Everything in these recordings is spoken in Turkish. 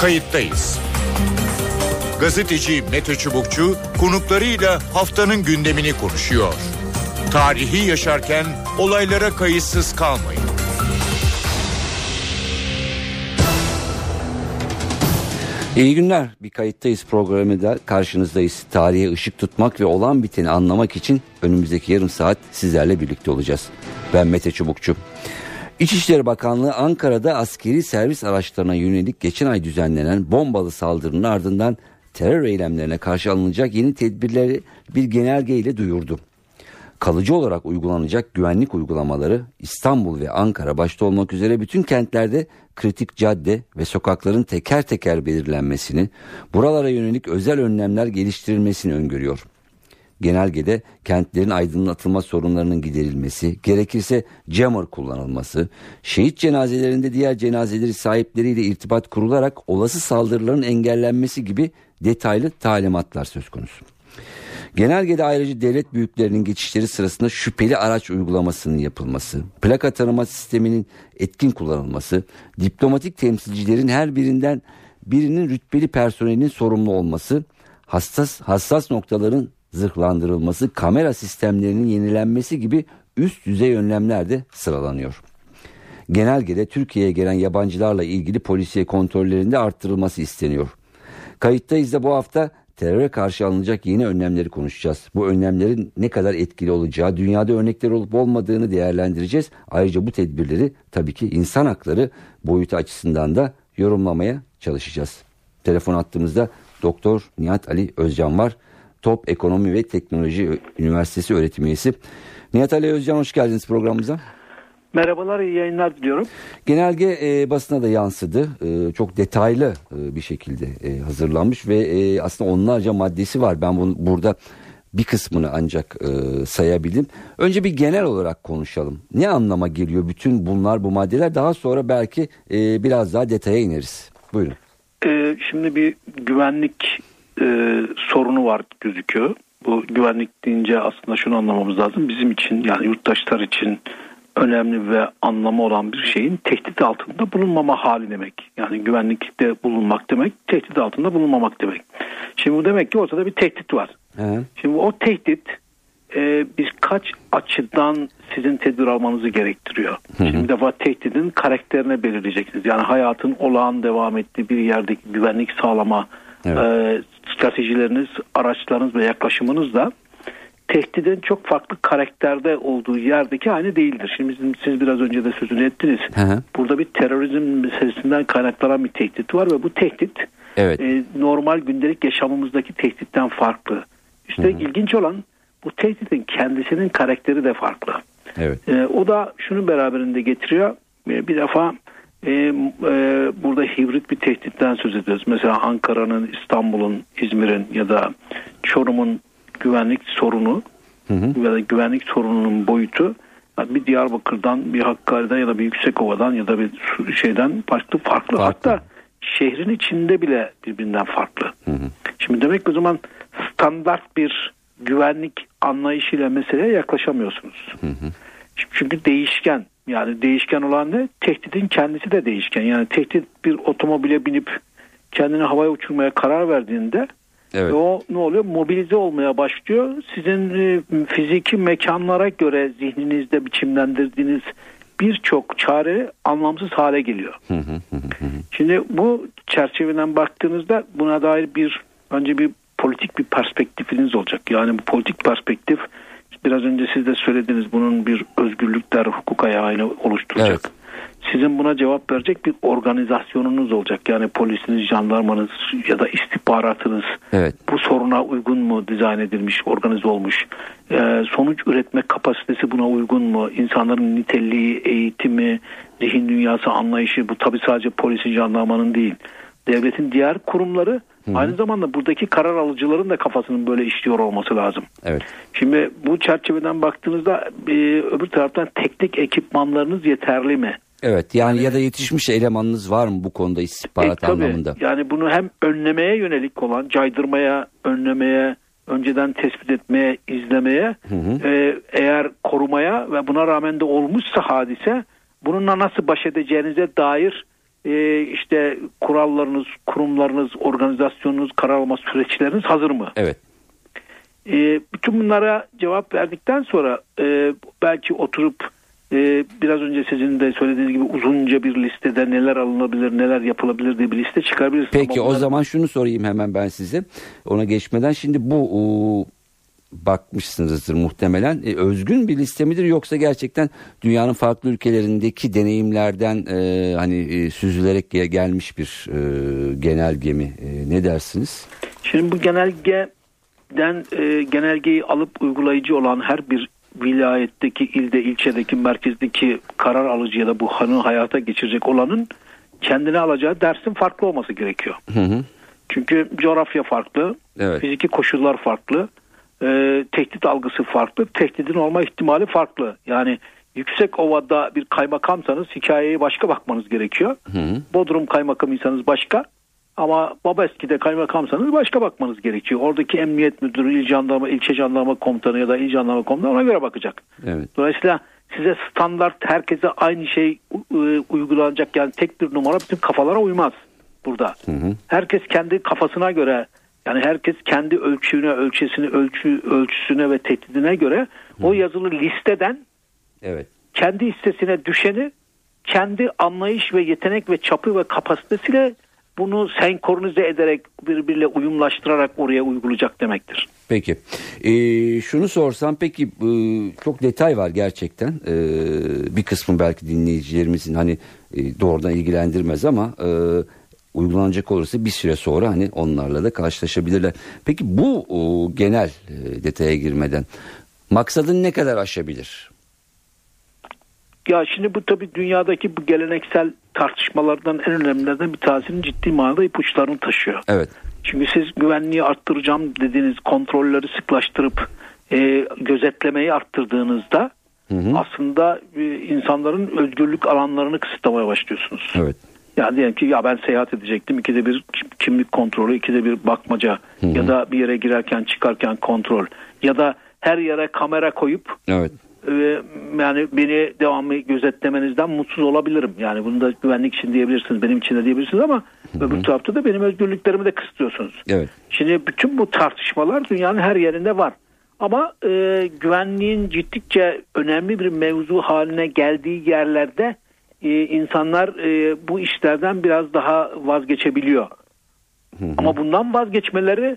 Kayıttayız. Gazeteci Mete Çubukçu konuklarıyla haftanın gündemini konuşuyor. Tarihi yaşarken olaylara kayıtsız kalmayın. İyi günler. Bir kayıttayız programında karşınızdayız. Tarihe ışık tutmak ve olan biteni anlamak için önümüzdeki yarım saat sizlerle birlikte olacağız. Ben Mete Çubukçu. İçişleri Bakanlığı Ankara'da askeri servis araçlarına yönelik geçen ay düzenlenen bombalı saldırının ardından terör eylemlerine karşı alınacak yeni tedbirleri bir genelgeyle duyurdu. Kalıcı olarak uygulanacak güvenlik uygulamaları İstanbul ve Ankara başta olmak üzere bütün kentlerde kritik cadde ve sokakların teker teker belirlenmesini, buralara yönelik özel önlemler geliştirilmesini öngörüyor. Genelgede kentlerin aydınlatılma sorunlarının giderilmesi, gerekirse jammer kullanılması, şehit cenazelerinde diğer cenazeleri sahipleriyle irtibat kurularak olası saldırıların engellenmesi gibi detaylı talimatlar söz konusu. Genelgede ayrıca devlet büyüklerinin geçişleri sırasında şüpheli araç uygulamasının yapılması, plaka tanıma sisteminin etkin kullanılması, diplomatik temsilcilerin her birinden birinin rütbeli personelin sorumlu olması, hassas hassas noktaların zırhlandırılması, kamera sistemlerinin yenilenmesi gibi üst düzey önlemler de sıralanıyor. Genelgede Türkiye'ye gelen yabancılarla ilgili polisiye kontrollerinde arttırılması isteniyor. Kayıttayız da bu hafta teröre karşı alınacak yeni önlemleri konuşacağız. Bu önlemlerin ne kadar etkili olacağı, dünyada örnekler olup olmadığını değerlendireceğiz. Ayrıca bu tedbirleri tabii ki insan hakları boyutu açısından da yorumlamaya çalışacağız. Telefon attığımızda Doktor Nihat Ali Özcan var. Top Ekonomi ve Teknoloji Üniversitesi öğretim üyesi. Nihat Ali Özcan hoş geldiniz programımıza. Merhabalar, iyi yayınlar diliyorum. Genelge e, basına da yansıdı. E, çok detaylı e, bir şekilde e, hazırlanmış ve e, aslında onlarca maddesi var. Ben bunu burada bir kısmını ancak e, sayabildim. Önce bir genel olarak konuşalım. Ne anlama geliyor bütün bunlar, bu maddeler? Daha sonra belki e, biraz daha detaya ineriz. Buyurun. E, şimdi bir güvenlik e, sorunu var gözüküyor. Bu güvenlik deyince aslında şunu anlamamız lazım. Bizim için yani yurttaşlar için önemli ve anlamı olan bir şeyin tehdit altında bulunmama hali demek. Yani güvenlikte bulunmak demek, tehdit altında bulunmamak demek. Şimdi bu demek ki ortada bir tehdit var. Hı. Şimdi o tehdit e, birkaç açıdan sizin tedbir almanızı gerektiriyor. Hı hı. Şimdi bir defa tehditin karakterine belirleyeceksiniz. Yani hayatın olağan devam ettiği bir yerdeki güvenlik sağlama evet. e, stratejileriniz, araçlarınız ve yaklaşımınız da tehdidin çok farklı karakterde olduğu yerdeki aynı değildir. Şimdi bizim, siz biraz önce de sözünü ettiniz. Hı hı. Burada bir terörizm meselesinden kaynaklanan bir tehdit var ve bu tehdit evet. e, normal gündelik yaşamımızdaki tehditten farklı. Üstelik ilginç olan bu tehditin kendisinin karakteri de farklı. Evet. E, o da şunu beraberinde getiriyor. E, bir defa e, e, burada hibrit bir tehditten söz ediyoruz. Mesela Ankara'nın, İstanbul'un, İzmir'in ya da Çorum'un güvenlik sorunu hı hı. ya da güvenlik sorununun boyutu bir Diyarbakır'dan, bir Hakkari'den ya da bir Yüksekova'dan ya da bir şeyden farklı farklı. farklı. Hatta şehrin içinde bile birbirinden farklı. Hı hı. Şimdi demek o zaman standart bir güvenlik anlayışıyla meseleye yaklaşamıyorsunuz. Hı hı. Çünkü değişken yani değişken olan ne? Tehditin kendisi de değişken. Yani tehdit bir otomobile binip kendini havaya uçurmaya karar verdiğinde Evet. Ve o ne oluyor? Mobilize olmaya başlıyor. Sizin e, fiziki mekanlara göre zihninizde biçimlendirdiğiniz birçok çare anlamsız hale geliyor. Şimdi bu çerçeveden baktığınızda buna dair bir önce bir politik bir perspektifiniz olacak. Yani bu politik perspektif biraz önce siz de söylediniz bunun bir özgürlükler hukuk ayağını oluşturacak. Evet sizin buna cevap verecek bir organizasyonunuz olacak. Yani polisiniz, jandarmanız ya da istihbaratınız evet. bu soruna uygun mu dizayn edilmiş, organize olmuş? Ee, sonuç üretme kapasitesi buna uygun mu? İnsanların niteliği, eğitimi, zihin dünyası anlayışı bu tabi sadece polisin, jandarmanın değil. Devletin diğer kurumları Hı-hı. Aynı zamanda buradaki karar alıcıların da kafasının böyle işliyor olması lazım. Evet. Şimdi bu çerçeveden baktığınızda e, öbür taraftan teknik ekipmanlarınız yeterli mi? Evet yani, yani ya da yetişmiş elemanınız var mı bu konuda istihbarat e, anlamında? Yani bunu hem önlemeye yönelik olan caydırmaya, önlemeye, önceden tespit etmeye, izlemeye, hı hı. E, eğer korumaya ve buna rağmen de olmuşsa hadise bununla nasıl baş edeceğinize dair e, işte kurallarınız, kurumlarınız, organizasyonunuz, karar alma süreçleriniz hazır mı? Evet. E, bütün bunlara cevap verdikten sonra e, belki oturup e, biraz önce sizin de söylediğiniz gibi uzunca bir listede neler alınabilir, neler yapılabilir diye bir liste çıkarabiliriz. Peki Ama o bunlar- zaman şunu sorayım hemen ben size. Ona geçmeden şimdi bu bakmışsınızdır muhtemelen. E, özgün bir liste midir yoksa gerçekten dünyanın farklı ülkelerindeki deneyimlerden e, hani e, süzülerek ge- gelmiş bir e, genelge mi? E, ne dersiniz? Şimdi bu genelgeden e, genelgeyi alıp uygulayıcı olan her bir vilayetteki, ilde, ilçedeki, merkezdeki karar alıcı ya da bu hanı hayata geçirecek olanın kendine alacağı dersin farklı olması gerekiyor. Hı hı. Çünkü coğrafya farklı, Evet. fiziki koşullar farklı, e, tehdit algısı farklı, tehdidin olma ihtimali farklı. Yani yüksek ovada bir kaymakamsanız hikayeye başka bakmanız gerekiyor. Hı. Bodrum kaymakamıysanız başka ama Babeski'de kaymakamsanız başka bakmanız gerekiyor. Oradaki emniyet müdürü, il jandarma, ilçe jandarma komutanı ya da il jandarma komutanı ona göre bakacak. Evet. Dolayısıyla size standart herkese aynı şey e, uygulanacak yani tek bir numara bütün kafalara uymaz burada. Hı hı. Herkes kendi kafasına göre yani herkes kendi ölçüne, ölçesini, ölçü ölçüsüne ve tehdidine göre o yazılı listeden Evet. kendi hissesine düşeni kendi anlayış ve yetenek ve çapı ve kapasitesiyle bunu senkronize ederek birbiriyle uyumlaştırarak oraya uygulayacak demektir. Peki. Ee, şunu sorsam peki e, çok detay var gerçekten. Ee, bir kısmı belki dinleyicilerimizin hani e, doğrudan ilgilendirmez ama e, uygulanacak olursa bir süre sonra hani onlarla da karşılaşabilirler. Peki bu o, genel e, detaya girmeden maksadını ne kadar aşabilir? Ya şimdi bu tabii dünyadaki bu geleneksel tartışmalardan en önemlilerden bir tanesinin ciddi manada ipuçlarını taşıyor. Evet. Çünkü siz güvenliği arttıracağım dediğiniz kontrolleri sıklaştırıp e, gözetlemeyi arttırdığınızda aslında e, insanların özgürlük alanlarını kısıtlamaya başlıyorsunuz. Evet. Yani diyelim ki ya ben seyahat edecektim ikide bir kim- kimlik kontrolü ikide bir bakmaca ya da bir yere girerken çıkarken kontrol ya da her yere kamera koyup Evet. e, yani beni devamlı gözetlemenizden mutsuz olabilirim. Yani bunu da güvenlik için diyebilirsiniz benim için de diyebilirsiniz ama öbür tarafta da benim özgürlüklerimi de kısıtlıyorsunuz. Evet. Şimdi bütün bu tartışmalar dünyanın her yerinde var. Ama e, güvenliğin ciddikçe önemli bir mevzu haline geldiği yerlerde insanlar e, bu işlerden biraz daha vazgeçebiliyor. Ama bundan vazgeçmeleri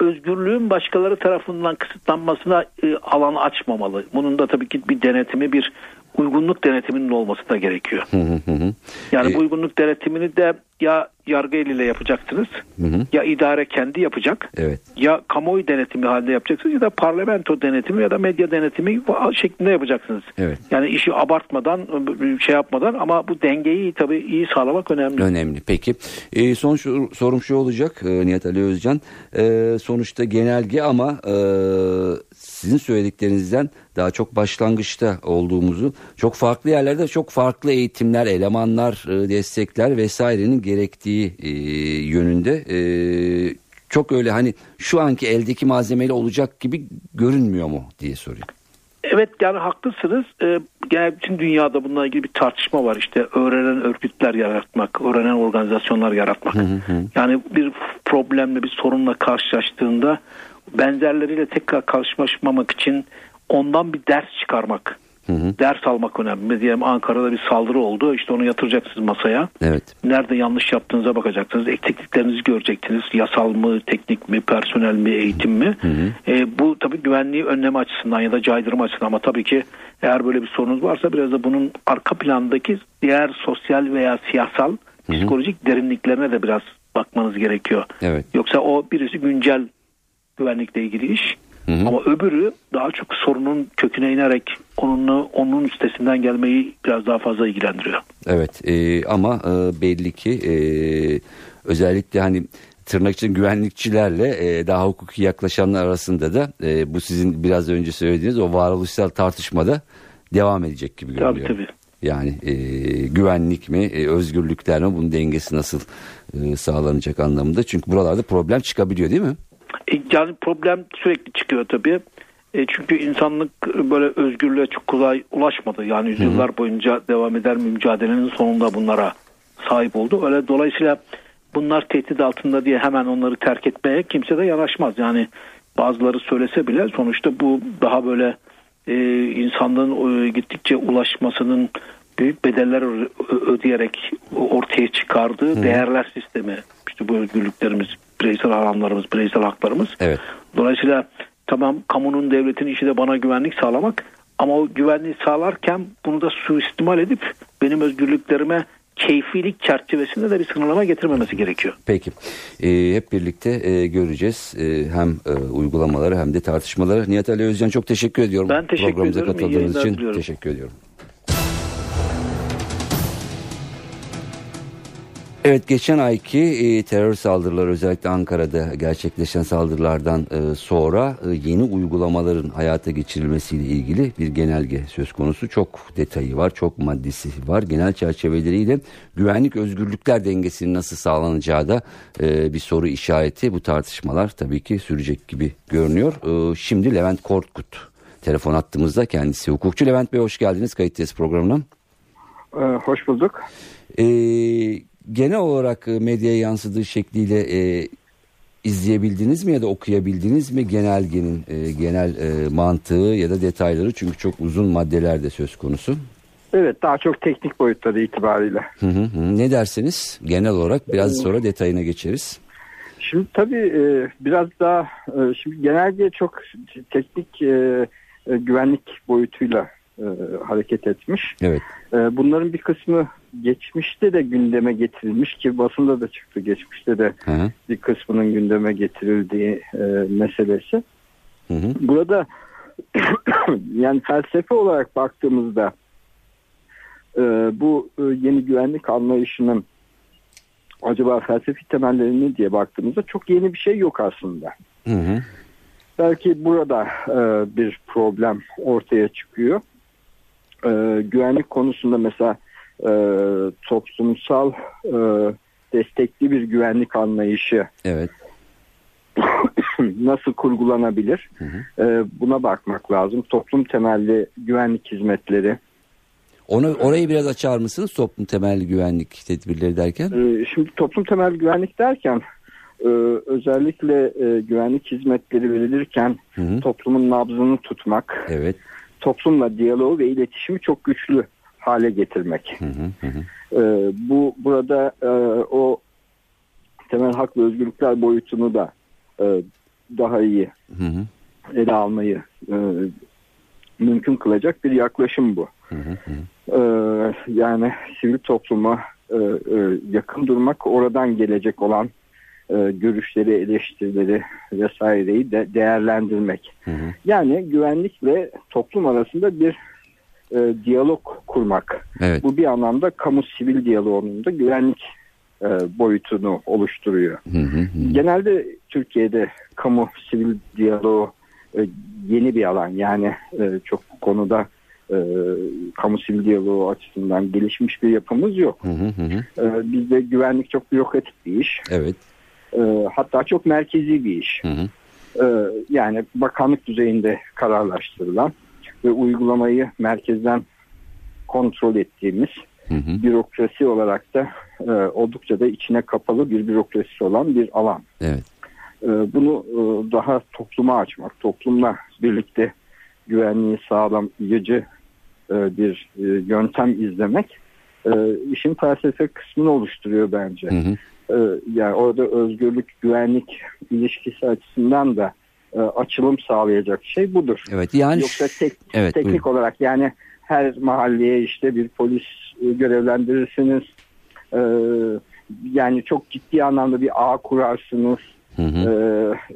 özgürlüğün başkaları tarafından kısıtlanmasına e, alan açmamalı. Bunun da tabii ki bir denetimi, bir uygunluk denetiminin olması da gerekiyor. Hı hı hı hı. Yani E- bu uygunluk denetimini de ya yargı eliyle yapacaksınız hı. ya idare kendi yapacak Evet. ya kamuoyu denetimi halinde yapacaksınız ya da parlamento denetimi ya da medya denetimi şeklinde yapacaksınız. Evet. Yani işi abartmadan şey yapmadan ama bu dengeyi tabii iyi sağlamak önemli. Önemli. Peki. Ee, son şu- sorum şu olacak e, Nihat Ali Özcan. Ee, sonuçta genelge ama e, sizin söylediklerinizden daha çok başlangıçta olduğumuzu, çok farklı yerlerde çok farklı eğitimler, elemanlar, e, destekler vesairenin gerektiği e, yönünde e, çok öyle hani şu anki eldeki malzemeyle olacak gibi görünmüyor mu diye soruyor. Evet yani haklısınız. Ee, genel bütün dünyada bununla ilgili bir tartışma var. İşte öğrenen örgütler yaratmak, öğrenen organizasyonlar yaratmak. Yani bir problemle bir sorunla karşılaştığında benzerleriyle tekrar karşılaşmamak için ondan bir ders çıkarmak. Ders almak önemli. Diyelim Ankara'da bir saldırı oldu. İşte onu yatıracaksınız masaya. Evet. Nerede yanlış yaptığınıza bakacaksınız. Eksikliklerinizi göreceksiniz. Yasal mı, teknik mi, personel mi, eğitim mi? E, bu tabii güvenliği önleme açısından ya da caydırma açısından ama tabii ki eğer böyle bir sorunuz varsa biraz da bunun arka plandaki diğer sosyal veya siyasal psikolojik derinliklerine de biraz bakmanız gerekiyor. Evet. Yoksa o birisi güncel güvenlikle ilgili iş. Ama öbürü daha çok sorunun köküne inerek onunla onun üstesinden gelmeyi biraz daha fazla ilgilendiriyor. Evet e, ama e, belli ki e, özellikle hani tırnak için güvenlikçilerle e, daha hukuki yaklaşanlar arasında da e, bu sizin biraz önce söylediğiniz o varoluşsal tartışmada devam edecek gibi görünüyor. Tabii tabii. Yani e, güvenlik mi, e, özgürlükler mi bunun dengesi nasıl e, sağlanacak anlamında. Çünkü buralarda problem çıkabiliyor değil mi? E, Yani problem sürekli çıkıyor tabii. E, çünkü insanlık böyle özgürlüğe çok kolay ulaşmadı. Yani yüzyıllar boyunca devam eder mücadelenin sonunda bunlara sahip oldu. Öyle dolayısıyla bunlar tehdit altında diye hemen onları terk etmeye kimse de yanaşmaz. Yani bazıları söylese bile sonuçta bu daha böyle e, insanlığın e, gittikçe ulaşmasının büyük bedeller ödeyerek ortaya çıkardığı Hı. değerler sistemi. İşte bu özgürlüklerimiz, bireysel alanlarımız, bireysel haklarımız. Evet. Dolayısıyla tamam kamunun devletin işi de bana güvenlik sağlamak ama o güvenliği sağlarken bunu da suistimal edip benim özgürlüklerime keyfilik çerçevesinde de bir sınırlama getirmemesi gerekiyor. Peki. E, hep birlikte e, göreceğiz. E, hem e, uygulamaları hem de tartışmaları. Nihat Ali Özcan çok teşekkür ediyorum. Ben teşekkür Programımıza ederim. katıldığınız için diliyorum. teşekkür ediyorum. Evet geçen ayki e, terör saldırıları özellikle Ankara'da gerçekleşen saldırılardan e, sonra e, yeni uygulamaların hayata geçirilmesiyle ilgili bir genelge söz konusu. Çok detayı var, çok maddesi var. Genel çerçeveleriyle güvenlik özgürlükler dengesinin nasıl sağlanacağı da e, bir soru işareti. Bu tartışmalar tabii ki sürecek gibi görünüyor. E, şimdi Levent Kortkut telefon attığımızda kendisi hukukçu. Levent Bey hoş geldiniz kayıt programına. E, hoş bulduk. Eee genel olarak e, medyaya yansıdığı şekliyle e, izleyebildiniz mi ya da okuyabildiniz mi genelgenin e, genel e, mantığı ya da detayları çünkü çok uzun maddeler de söz konusu. Evet daha çok teknik boyutları itibariyle. Hı hı hı. Ne dersiniz genel olarak biraz sonra detayına geçeriz. Şimdi tabii e, biraz daha e, şimdi genelge çok teknik e, e, güvenlik boyutuyla e, hareket etmiş. Evet. Bunların bir kısmı geçmişte de gündeme getirilmiş ki basında da çıktı geçmişte de hı hı. bir kısmının gündeme getirildiği e, meselesi. Hı hı. Burada yani felsefe olarak baktığımızda e, bu e, yeni güvenlik anlayışının acaba felsefi temelleri ne diye baktığımızda çok yeni bir şey yok aslında. Hı hı. Belki burada e, bir problem ortaya çıkıyor. E, güvenlik konusunda mesela e, toplumsal e, destekli bir güvenlik anlayışı evet. nasıl kurgulanabilir? Hı hı. E, buna bakmak lazım. Toplum temelli güvenlik hizmetleri. Onu orayı biraz açar mısınız toplum temelli güvenlik tedbirleri derken? E, şimdi toplum temelli güvenlik derken e, özellikle e, güvenlik hizmetleri verilirken hı hı. toplumun nabzını tutmak, evet. toplumla diyaloğu ve iletişimi çok güçlü hale getirmek. Hı hı hı. E, bu burada e, o temel hak ve özgürlükler boyutunu da e, daha iyi hı hı. ele almayı e, mümkün kılacak bir yaklaşım bu. Hı hı hı. E, yani sivil topluma e, e, yakın durmak, oradan gelecek olan e, görüşleri, eleştirileri vesaireyi de değerlendirmek. Hı hı. Yani güvenlikle toplum arasında bir e, diyalog kurmak. Evet. Bu bir anlamda kamu sivil diyaloğunun da güvenlik e, boyutunu oluşturuyor. Hı hı hı. Genelde Türkiye'de kamu sivil diyaloğu e, yeni bir alan. Yani e, çok bu konuda e, kamu sivil diyaloğu açısından gelişmiş bir yapımız yok. Hı hı hı. E, bizde güvenlik çok bürokratik bir iş. Evet. E, hatta çok merkezi bir iş. Hı hı. E, yani bakanlık düzeyinde kararlaştırılan ve uygulamayı merkezden kontrol ettiğimiz hı hı. bürokrasi olarak da e, oldukça da içine kapalı bir bürokrasi olan bir alan. Evet. E, bunu e, daha topluma açmak, toplumla birlikte güvenliği sağlayıcı e, bir e, yöntem izlemek e, işin felsefe kısmını oluşturuyor bence. Hı hı. E, yani orada özgürlük, güvenlik ilişkisi açısından da e, açılım sağlayacak şey budur. Evet yani yoksa tek, evet, teknik buyurun. olarak yani her mahalleye işte bir polis e, görevlendirirsiniz. E, yani çok ciddi anlamda bir ağ kurarsınız. Hı hı. E,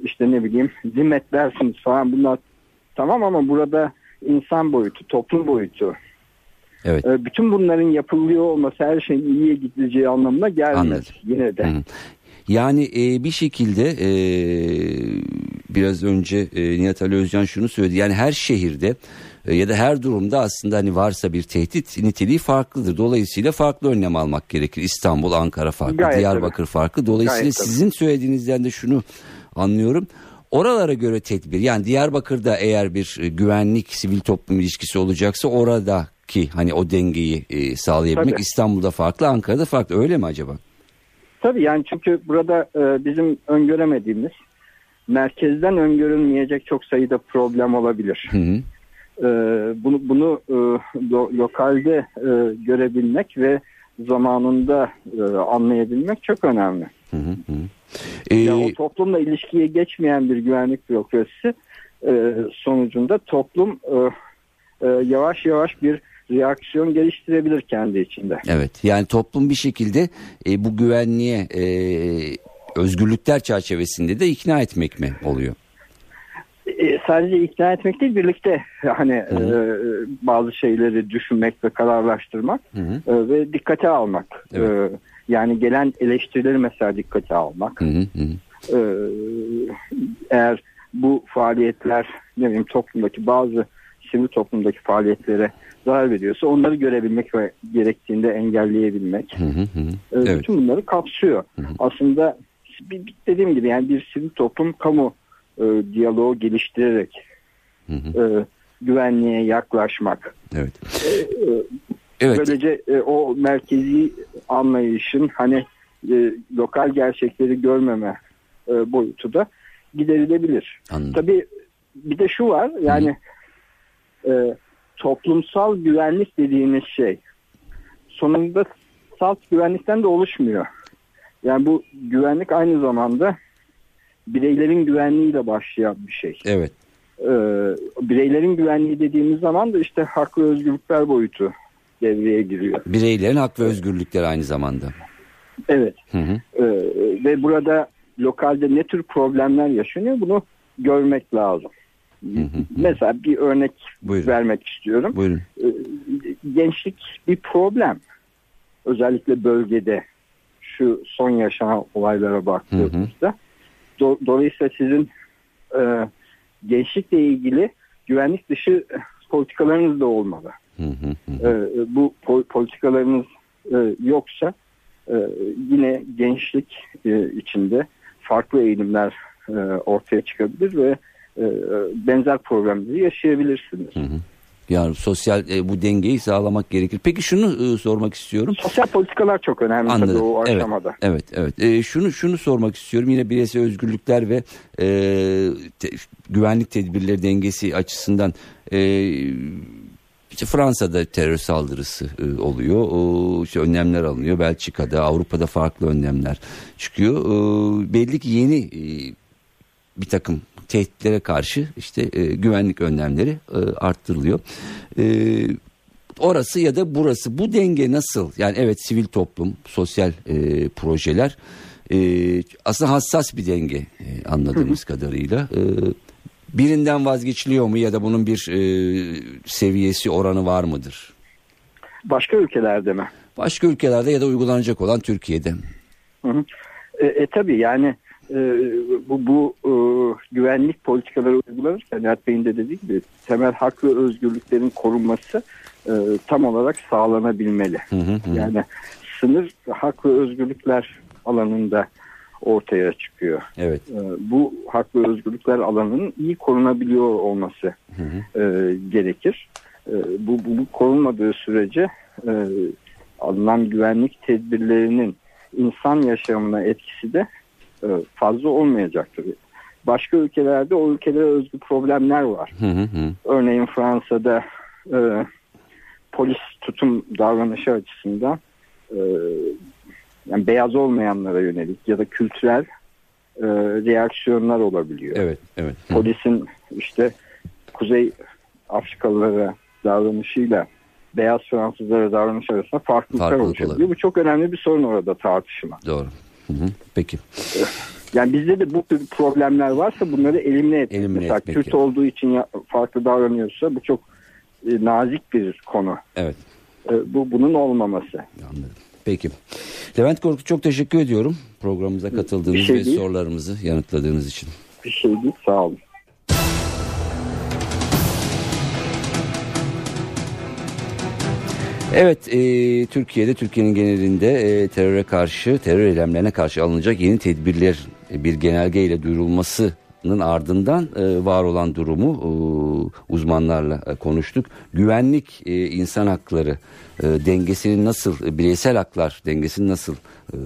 işte ne bileyim zimmetlersiniz falan bunlar tamam ama burada insan boyutu, toplum boyutu. Evet. Bütün bunların yapılıyor olması her şeyin iyiye gideceği anlamına gelmez Anladım. yine de. Hı. Yani e, bir şekilde e, biraz önce e, Nihat Ali Özcan şunu söyledi. Yani her şehirde e, ya da her durumda aslında hani varsa bir tehdit niteliği farklıdır. Dolayısıyla farklı önlem almak gerekir. İstanbul, Ankara farklı, Gayet Diyarbakır tabii. farklı. Dolayısıyla Gayet sizin tabii. söylediğinizden de şunu anlıyorum. Oralara göre tedbir yani Diyarbakır'da eğer bir e, güvenlik sivil toplum ilişkisi olacaksa orada ki hani o dengeyi e, sağlayabilmek Tabii. İstanbul'da farklı Ankara'da farklı öyle mi acaba? Tabii yani çünkü burada e, bizim öngöremediğimiz merkezden öngörülmeyecek çok sayıda problem olabilir. Hı hı. E, bunu bunu e, lo, lokalde e, görebilmek ve zamanında e, anlayabilmek çok önemli. Hı hı. Ee, yani o toplumla ilişkiye geçmeyen bir güvenlik bürokrasisi e, sonucunda toplum e, e, yavaş yavaş bir reaksiyon geliştirebilir kendi içinde. Evet yani toplum bir şekilde e, bu güvenliğe e, özgürlükler çerçevesinde de ikna etmek mi oluyor? E, sadece ikna etmek değil birlikte hani e, bazı şeyleri düşünmek ve kararlaştırmak E, ve dikkate almak. Evet. E, yani gelen eleştirileri mesela dikkate almak. Hı hı. E, eğer bu faaliyetler ne bileyim toplumdaki bazı sivil toplumdaki faaliyetlere zarar veriyorsa onları görebilmek ve gerektiğinde engelleyebilmek. Hı hı hı. E, evet. Bütün bunları kapsıyor. Hı hı. Aslında dediğim gibi yani bir sivil toplum kamu e, diyaloğu geliştirerek hı hı. E, güvenliğe yaklaşmak. Evet. E, e, evet. Böylece e, o merkezi anlayışın hani e, lokal gerçekleri görmeme e, boyutu da giderilebilir. Anladım. Tabii bir de şu var yani e, toplumsal güvenlik dediğimiz şey sonunda salt güvenlikten de oluşmuyor. Yani bu güvenlik aynı zamanda bireylerin güvenliğiyle başlayan bir şey. Evet. Ee, bireylerin güvenliği dediğimiz zaman da işte hak ve özgürlükler boyutu devreye giriyor. Bireylerin hak ve özgürlükleri aynı zamanda. Evet. Hı hı. Ee, ve burada lokalde ne tür problemler yaşanıyor bunu görmek lazım. Mesela bir örnek Buyurun. vermek istiyorum. Buyurun. Ee, gençlik bir problem. Özellikle bölgede şu son yaşanan olaylara baktığımızda. Do dolayısıyla sizin e, gençlikle ilgili güvenlik dışı politikalarınız da olmalı. Hı hı hı. E, bu po politikalarınız e, yoksa e, yine gençlik e, içinde farklı eğilimler e, ortaya çıkabilir ve e, benzer problemleri yaşayabilirsiniz. Hı hı. Yani sosyal e, bu dengeyi sağlamak gerekir. Peki şunu e, sormak istiyorum. Sosyal politikalar çok önemli Anladım. tabii o aşamada. Evet, evet. evet. E, şunu şunu sormak istiyorum. Yine bireysel özgürlükler ve e, te, güvenlik tedbirleri dengesi açısından e, işte Fransa'da terör saldırısı e, oluyor. O, işte önlemler alınıyor. Belçika'da, Avrupa'da farklı önlemler çıkıyor. E, belli ki yeni e, bir takım tehditlere karşı işte e, güvenlik önlemleri e, arttırılıyor. E, orası ya da burası bu denge nasıl? Yani evet sivil toplum, sosyal e, projeler e, aslında hassas bir denge e, anladığımız kadarıyla. E, birinden vazgeçiliyor mu ya da bunun bir e, seviyesi oranı var mıdır? Başka ülkelerde mi? Başka ülkelerde ya da uygulanacak olan Türkiye'de. Hı hı. E, e, tabii yani e, bu, bu e, güvenlik politikaları uygulanırken Nihat Bey'in de dediği gibi temel hak ve özgürlüklerin korunması e, tam olarak sağlanabilmeli. Hı hı hı. Yani sınır hak ve özgürlükler alanında ortaya çıkıyor. Evet. E, bu hak ve özgürlükler alanının iyi korunabiliyor olması hı hı. E, gerekir. E, bu, bu, bu korunmadığı sürece e, alınan güvenlik tedbirlerinin insan yaşamına etkisi de fazla olmayacaktır. Başka ülkelerde o ülkelere özgü problemler var. Hı hı hı. Örneğin Fransa'da e, polis tutum davranışı açısından e, yani beyaz olmayanlara yönelik ya da kültürel e, reaksiyonlar olabiliyor. Evet, evet. Polisin işte Kuzey Afrikalılara davranışıyla beyaz Fransızlara davranış arasında farklılıklar Farklılık oluşabiliyor. Bu çok önemli bir sorun orada tartışma. Doğru. Hı hı. Peki. Yani bizde de bu tür problemler varsa bunları elimine etmek. Elimine Mesela etmek Kürt yani. olduğu için farklı davranıyorsa bu çok e, nazik bir konu. Evet. E, bu bunun olmaması. Anladım. Peki. Levent Korku çok teşekkür ediyorum programımıza katıldığınız şey ve değil. sorularımızı yanıtladığınız için. Bir şey değil. Sağ olun. Evet e, Türkiye'de Türkiye'nin genelinde e, teröre karşı terör eylemlerine karşı alınacak yeni tedbirler e, bir genelge ile duyurulması ardından e, var olan durumu e, uzmanlarla e, konuştuk. Güvenlik, e, insan hakları e, dengesinin nasıl, bireysel haklar dengesinin nasıl e,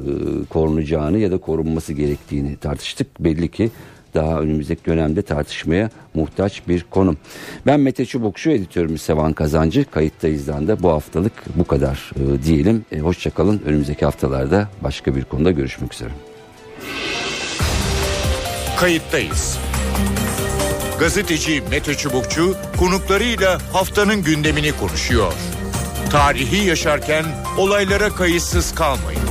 korunacağını ya da korunması gerektiğini tartıştık. Belli ki daha önümüzdeki dönemde tartışmaya muhtaç bir konum. Ben Mete Çubukçu, editörümüz Sevan Kazancı. Kayıttayız'dan da bu haftalık bu kadar e, diyelim. E, Hoşçakalın. Önümüzdeki haftalarda başka bir konuda görüşmek üzere. Kayıttayız. Gazeteci Mete Çubukçu konuklarıyla haftanın gündemini konuşuyor. Tarihi yaşarken olaylara kayıtsız kalmayın.